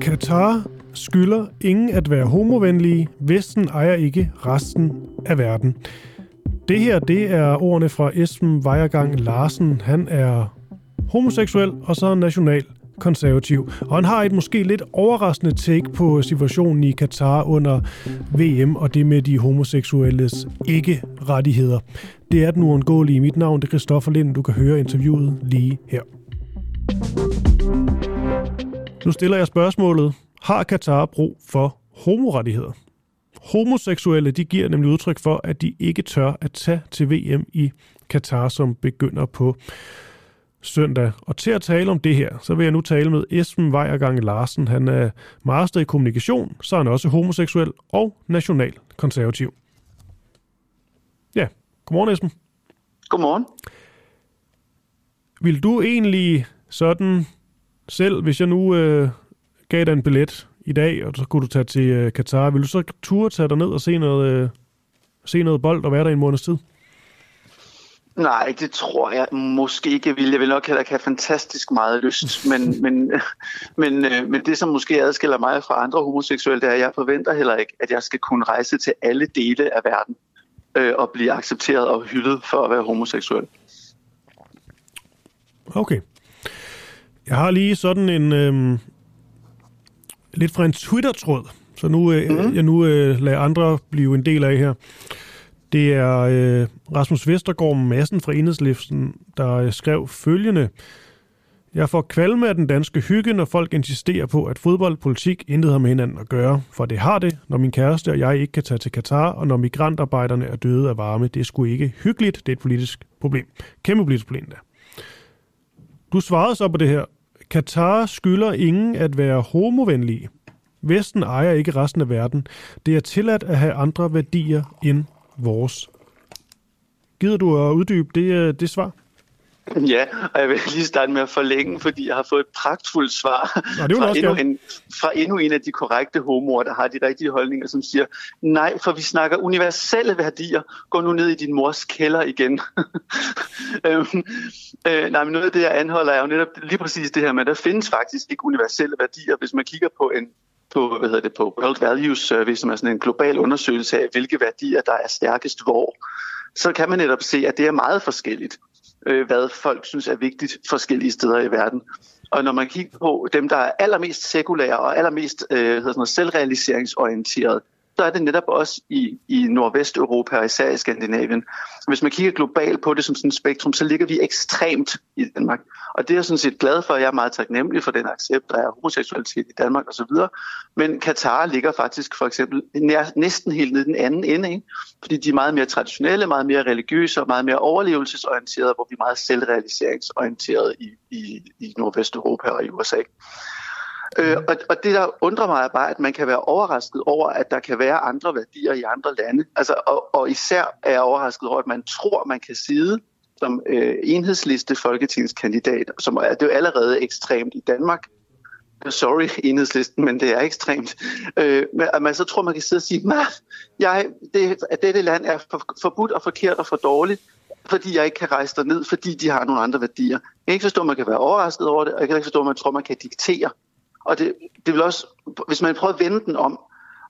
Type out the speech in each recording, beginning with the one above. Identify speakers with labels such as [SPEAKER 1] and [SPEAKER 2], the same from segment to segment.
[SPEAKER 1] Katar skylder ingen at være homovenlige. Vesten ejer ikke resten af verden. Det her, det er ordene fra Esben Vejergang Larsen. Han er homoseksuel og så national konservativ. Og han har et måske lidt overraskende take på situationen i Katar under VM og det med de homoseksuelles ikke-rettigheder. Det er den uundgåelige. Mit navn det er Christoffer Lind. Du kan høre interviewet lige her. Nu stiller jeg spørgsmålet. Har Katar brug for homorettigheder? Homoseksuelle de giver nemlig udtryk for, at de ikke tør at tage til VM i Katar, som begynder på søndag. Og til at tale om det her, så vil jeg nu tale med Esben Vejergang Larsen. Han er master i kommunikation, så er han også homoseksuel og national konservativ. Ja, godmorgen Esben.
[SPEAKER 2] Godmorgen.
[SPEAKER 1] Vil du egentlig sådan selv, hvis jeg nu øh, gav dig en billet i dag, og så kunne du tage til øh, Katar, vil du så turde tage dig ned og se noget, øh, se noget bold og være der i en måneds tid?
[SPEAKER 2] Nej, det tror jeg måske ikke, jeg vil. Jeg vil nok heller have fantastisk meget lyst, men, men, men, øh, men det, som måske adskiller mig fra andre homoseksuelle, det er, at jeg forventer heller ikke, at jeg skal kunne rejse til alle dele af verden øh, og blive accepteret og hyldet for at være homoseksuel.
[SPEAKER 1] Okay. Jeg har lige sådan en... Øh, lidt fra en Twitter-tråd, så nu, øh, mm. jeg nu øh, lader andre blive en del af her. Det er øh, Rasmus Vestergaard Madsen fra Enhedslisten, der øh, skrev følgende. Jeg får kvalme af den danske hygge, når folk insisterer på, at fodboldpolitik intet har med hinanden at gøre. For det har det, når min kæreste og jeg ikke kan tage til Katar, og når migrantarbejderne er døde af varme. Det er sgu ikke hyggeligt, det er et politisk problem. Kæmpe politisk problem da. Du svarede så på det her. Katar skylder ingen at være homovenlige. Vesten ejer ikke resten af verden. Det er tilladt at have andre værdier end vores. Gider du at uddybe det, øh, det svar?
[SPEAKER 2] Ja, og jeg vil lige starte med at forlænge, fordi jeg har fået et pragtfuldt svar
[SPEAKER 1] Nå, det
[SPEAKER 2] fra,
[SPEAKER 1] også
[SPEAKER 2] endnu en, fra endnu en af de korrekte homoer, der har de rigtige holdninger, som siger, nej, for vi snakker universelle værdier. Gå nu ned i din mors kælder igen. øhm, øh, nej, men noget af det, jeg anholder, er jo netop lige præcis det her med, at der findes faktisk ikke universelle værdier. Hvis man kigger på en på, hvad hedder det, på World Values Survey, som er sådan en global undersøgelse af, hvilke værdier, der er stærkest hvor, så kan man netop se, at det er meget forskelligt, øh, hvad folk synes er vigtigt forskellige steder i verden. Og når man kigger på dem, der er allermest sekulære og allermest øh, hedder sådan noget, selvrealiseringsorienterede, så er det netop også i, i Nordvesteuropa og især i Skandinavien. Hvis man kigger globalt på det som sådan et spektrum, så ligger vi ekstremt i Danmark. Og det er jeg sådan set glad for. Jeg er meget taknemmelig for den accept, der er homoseksualitet i Danmark osv. Men Katar ligger faktisk for eksempel nær, næsten helt ned den anden ende, ikke? fordi de er meget mere traditionelle, meget mere religiøse og meget mere overlevelsesorienterede, hvor vi er meget selvrealiseringsorienterede i, i, i Nordvesteuropa og i USA. Øh, og, og det, der undrer mig, er bare, at man kan være overrasket over, at der kan være andre værdier i andre lande. Altså, og, og især er jeg overrasket over, at man tror, man kan sidde som øh, enhedsliste folketingskandidat, som er det er jo allerede ekstremt i Danmark. Sorry, enhedslisten, men det er ekstremt. Øh, men at man så tror, man kan sidde og sige, jeg, det, at dette land er for, forbudt og forkert og for dårligt, fordi jeg ikke kan rejse ned, fordi de har nogle andre værdier. Jeg kan ikke forstå, at man kan være overrasket over det, og jeg kan ikke forstå, at man tror, at man kan diktere og det, det vil også, hvis man prøver at vende den om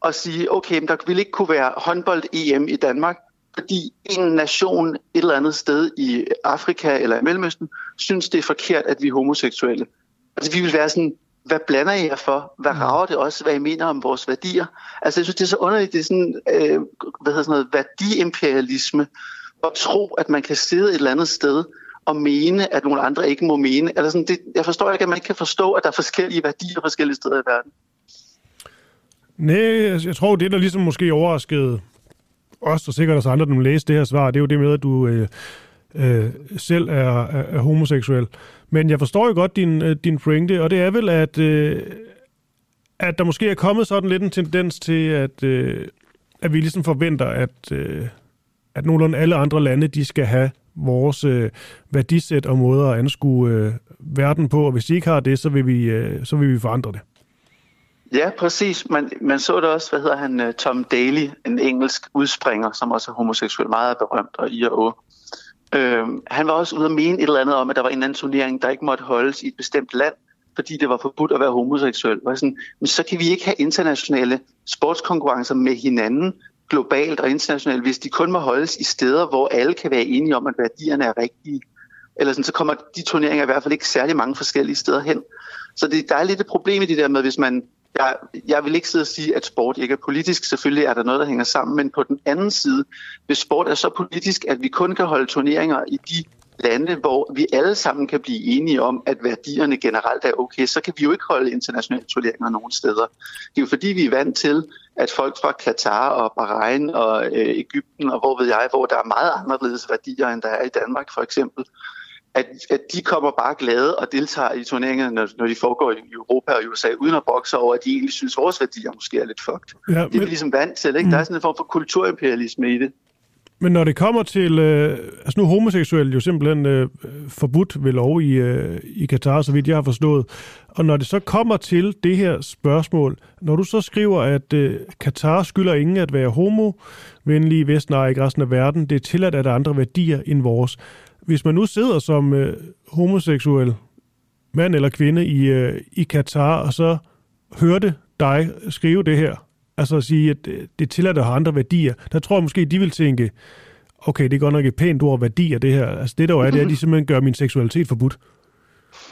[SPEAKER 2] og sige, okay, men der vil ikke kunne være håndbold-EM i Danmark, fordi en nation et eller andet sted i Afrika eller i Mellemøsten synes, det er forkert, at vi er homoseksuelle. Altså vi vil være sådan, hvad blander I jer for? Hvad mm. rager det også, hvad I mener om vores værdier? Altså jeg synes, det er så underligt, det er sådan, øh, hvad hedder sådan noget, værdiimperialisme, at tro, at man kan sidde et eller andet sted at mene, at nogle andre ikke må mene. Eller sådan, det, jeg forstår ikke, at man ikke kan forstå, at der er forskellige værdier forskellige steder i verden.
[SPEAKER 1] Nej, jeg tror, det der ligesom måske overraskede os, og sikkert også andre, der læste det her svar, det er jo det med, at du øh, øh, selv er, er, er homoseksuel. Men jeg forstår jo godt din, øh, din pointe, og det er vel, at, øh, at der måske er kommet sådan lidt en tendens til, at, øh, at vi ligesom forventer, at, øh, at nogenlunde alle andre lande, de skal have vores øh, værdisæt og måder at anskue øh, verden på, og hvis de ikke har det, så vil vi, øh, så vil vi forandre det.
[SPEAKER 2] Ja, præcis. Man, man så det også, hvad hedder han, øh, Tom Daly, en engelsk udspringer, som også er homoseksuel, meget berømt og i og å. Øh, han var også ude at mene et eller andet om, at der var en eller anden turnering, der ikke måtte holdes i et bestemt land, fordi det var forbudt at være homoseksuel. Var sådan, men så kan vi ikke have internationale sportskonkurrencer med hinanden, globalt og internationalt, hvis de kun må holdes i steder, hvor alle kan være enige om, at værdierne er rigtige. Eller sådan, så kommer de turneringer i hvert fald ikke særlig mange forskellige steder hen. Så det, der er lidt et problem i det der med, hvis man... Jeg, jeg vil ikke sidde og sige, at sport ikke er politisk. Selvfølgelig er der noget, der hænger sammen. Men på den anden side, hvis sport er så politisk, at vi kun kan holde turneringer i de lande, hvor vi alle sammen kan blive enige om, at værdierne generelt er okay, så kan vi jo ikke holde internationale turneringer nogen steder. Det er jo fordi, vi er vant til, at folk fra Katar og Bahrain og øh, Ægypten og hvor ved jeg, hvor der er meget anderledes værdier, end der er i Danmark for eksempel, at, at de kommer bare glade og deltager i turneringerne, når, når de foregår i Europa og USA, uden at bokse over, at de egentlig synes, at vores værdier måske er lidt fucked. Ja, men... Det er vi ligesom vant til, ikke? Mm. Der er sådan en form for kulturimperialisme i det.
[SPEAKER 1] Men når det kommer til... Øh, altså nu er homoseksuel jo simpelthen øh, forbudt ved lov i, øh, i Katar, så vidt jeg har forstået. Og når det så kommer til det her spørgsmål, når du så skriver, at øh, Katar skylder ingen at være homovenlige i Vesten og ikke resten af verden, det er tilladt at der er andre værdier end vores. Hvis man nu sidder som øh, homoseksuel mand eller kvinde i, øh, i Katar, og så hørte dig skrive det her, Altså at sige, at øh, det tilladt at have andre værdier. Der tror jeg måske, de vil tænke, okay, det er godt nok et pænt ord værdier, det her. Altså det der jo er, det er, at de simpelthen gør min seksualitet forbudt.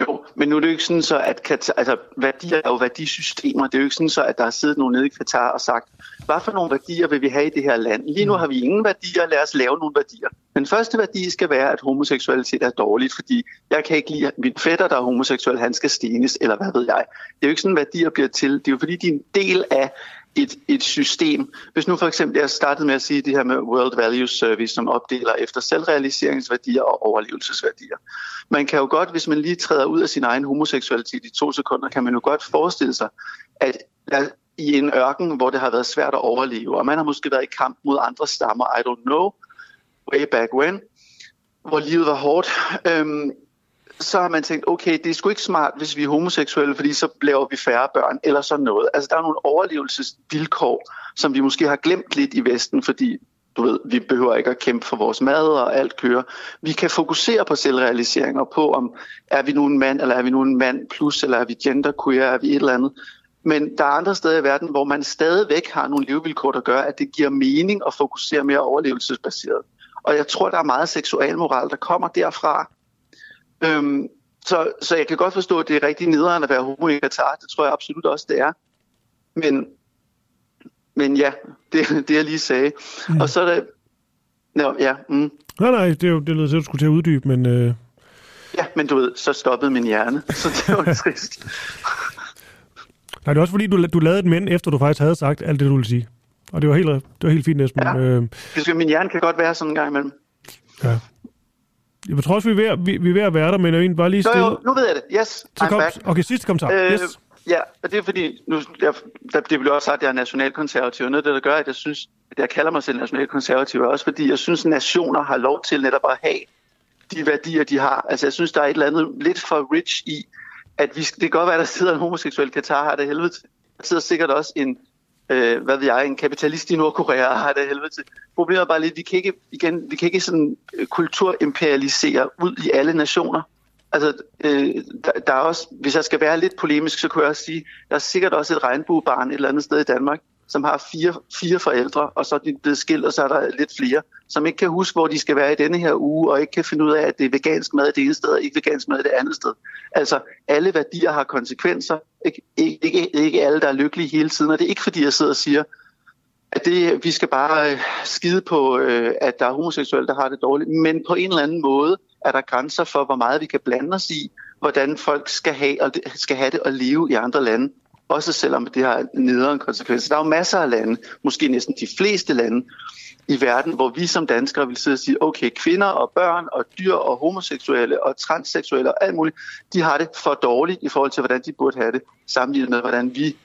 [SPEAKER 2] Jo, men nu er det jo ikke sådan så, at Katar, altså, værdier er jo værdisystemer. Det er jo ikke sådan så, at der er siddet nogen nede i Katar og sagt, hvad for nogle værdier vil vi have i det her land? Lige nu mm. har vi ingen værdier, lad os lave nogle værdier. Den første værdi skal være, at homoseksualitet er dårligt, fordi jeg kan ikke lide, min fætter, der er homoseksuel, han skal stenes, eller hvad ved jeg. Det er jo ikke sådan, værdier bliver til. Det er jo fordi, de er en del af et, et system. Hvis nu for eksempel jeg startede med at sige det her med World Values Service, som opdeler efter selvrealiseringsværdier og overlevelsesværdier. Man kan jo godt, hvis man lige træder ud af sin egen homoseksualitet i to sekunder, kan man jo godt forestille sig, at der, i en ørken, hvor det har været svært at overleve, og man har måske været i kamp mod andre stammer, I don't know, way back when, hvor livet var hårdt, øhm, så har man tænkt, okay, det er sgu ikke smart, hvis vi er homoseksuelle, fordi så laver vi færre børn, eller sådan noget. Altså, der er nogle overlevelsesvilkår, som vi måske har glemt lidt i Vesten, fordi du ved, vi behøver ikke at kæmpe for vores mad og alt kører. Vi kan fokusere på selvrealisering og på, om er vi nu en mand, eller er vi nu en mand plus, eller er vi genderqueer, er vi et eller andet. Men der er andre steder i verden, hvor man stadigvæk har nogle levevilkår, der gør, at det giver mening at fokusere mere overlevelsesbaseret. Og jeg tror, der er meget seksualmoral, der kommer derfra, Øhm, så, så jeg kan godt forstå, at det er rigtig nederen at være homo i Katar. Det tror jeg absolut også, det er. Men, men ja, det, det jeg lige sagde. Mm. Og så er det... Nå, ja. Mm.
[SPEAKER 1] Nej, nej, det, er jo, det lød til, at du skulle til at uddybe, men... Øh...
[SPEAKER 2] Ja, men du ved, så stoppede min hjerne, så det var trist.
[SPEAKER 1] Nej, det er også fordi, du, du lavede et men, efter du faktisk havde sagt alt det, du ville sige. Og det var helt, det var helt fint, Esben. Ja. Øh...
[SPEAKER 2] Min hjerne kan godt være sådan en gang imellem.
[SPEAKER 1] Ja. Jeg tror også, vi er ved, vi, vi er ved at være der, men jeg bare lige stille. Jo,
[SPEAKER 2] jo, nu ved jeg det. Yes,
[SPEAKER 1] så I'm kom, back. Okay, sidste kommentar. Øh, yes.
[SPEAKER 2] Ja, og det er fordi, nu, jeg, der, det bliver også sagt, at jeg er nationalkonservativ. Noget af det, der gør, at jeg synes, at jeg kalder mig selv nationalkonservativ, er også fordi, jeg synes, at nationer har lov til netop at have de værdier, de har. Altså, jeg synes, der er et eller andet lidt for rich i, at vi, det kan godt være, at der sidder en homoseksuel Katar, har det helvede Der sidder sikkert også en øh, hvad ved jeg, en kapitalist i Nordkorea har det helvede til. Problemet er bare lidt, vi kan ikke, igen, vi kan ikke sådan øh, kulturimperialisere ud i alle nationer. Altså, øh, der, der er også, hvis jeg skal være lidt polemisk, så kunne jeg også sige, der er sikkert også et regnbuebarn et eller andet sted i Danmark, som har fire, fire forældre, og så er de blevet skilt, og så er der lidt flere, som ikke kan huske, hvor de skal være i denne her uge, og ikke kan finde ud af, at det er vegansk mad det ene sted, og ikke vegansk mad det andet sted. Altså, alle værdier har konsekvenser. Ikke, ikke, ikke alle, der er lykkelige hele tiden, og det er ikke fordi, jeg sidder og siger, at det, vi skal bare øh, skide på, øh, at der er homoseksuelle, der har det dårligt, men på en eller anden måde er der grænser for, hvor meget vi kan blande os i, hvordan folk skal have, og skal have det at leve i andre lande også selvom det har nederen konsekvenser. Der er jo masser af lande, måske næsten de fleste lande i verden, hvor vi som danskere vil sidde og sige, okay, kvinder og børn og dyr og homoseksuelle og transseksuelle og alt muligt, de har det for dårligt i forhold til, hvordan de burde have det, sammenlignet med, hvordan vi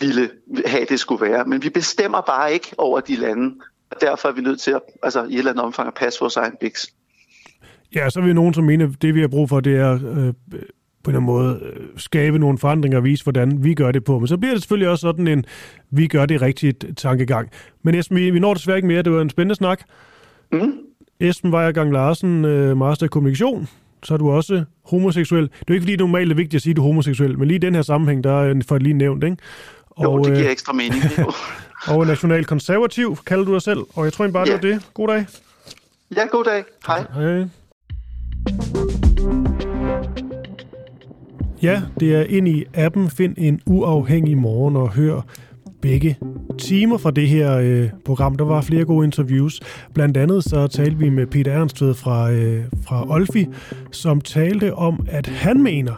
[SPEAKER 2] ville have det skulle være. Men vi bestemmer bare ikke over de lande, og derfor er vi nødt til at, altså, i et eller andet omfang at passe vores egen biks.
[SPEAKER 1] Ja, så er nogen, som mener, at det vi har brug for, det er øh, på en måde øh, skabe nogle forandringer og vise, hvordan vi gør det på. Men så bliver det selvfølgelig også sådan en, vi gør det rigtigt tankegang. Men Esben, vi, vi når desværre ikke mere. Det var en spændende snak. Mm. Esben Weiergang Larsen, øh, master i kommunikation. Så er du også homoseksuel. Det er jo ikke, fordi det normalt er vigtigt at sige, at du er homoseksuel, men lige i den her sammenhæng, der er for lige nævnt, ikke?
[SPEAKER 2] Og, jo, det giver øh, ekstra mening.
[SPEAKER 1] og national konservativ, kalder du dig selv. Og jeg tror egentlig bare, ja. det var det. God dag.
[SPEAKER 2] Ja, god dag. Hej. Hej.
[SPEAKER 1] Ja, det er ind i appen Find en uafhængig morgen og hør begge timer fra det her øh, program. Der var flere gode interviews. Blandt andet så talte vi med Peter Ernstved fra, øh, fra Olfi, som talte om, at han mener,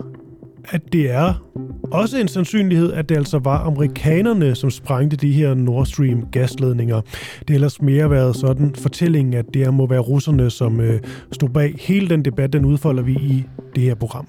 [SPEAKER 1] at det er også en sandsynlighed, at det altså var amerikanerne, som sprængte de her Nord Stream gasledninger. Det har ellers mere været sådan fortællingen, at det må være russerne, som øh, stod bag hele den debat, den udfolder vi i det her program.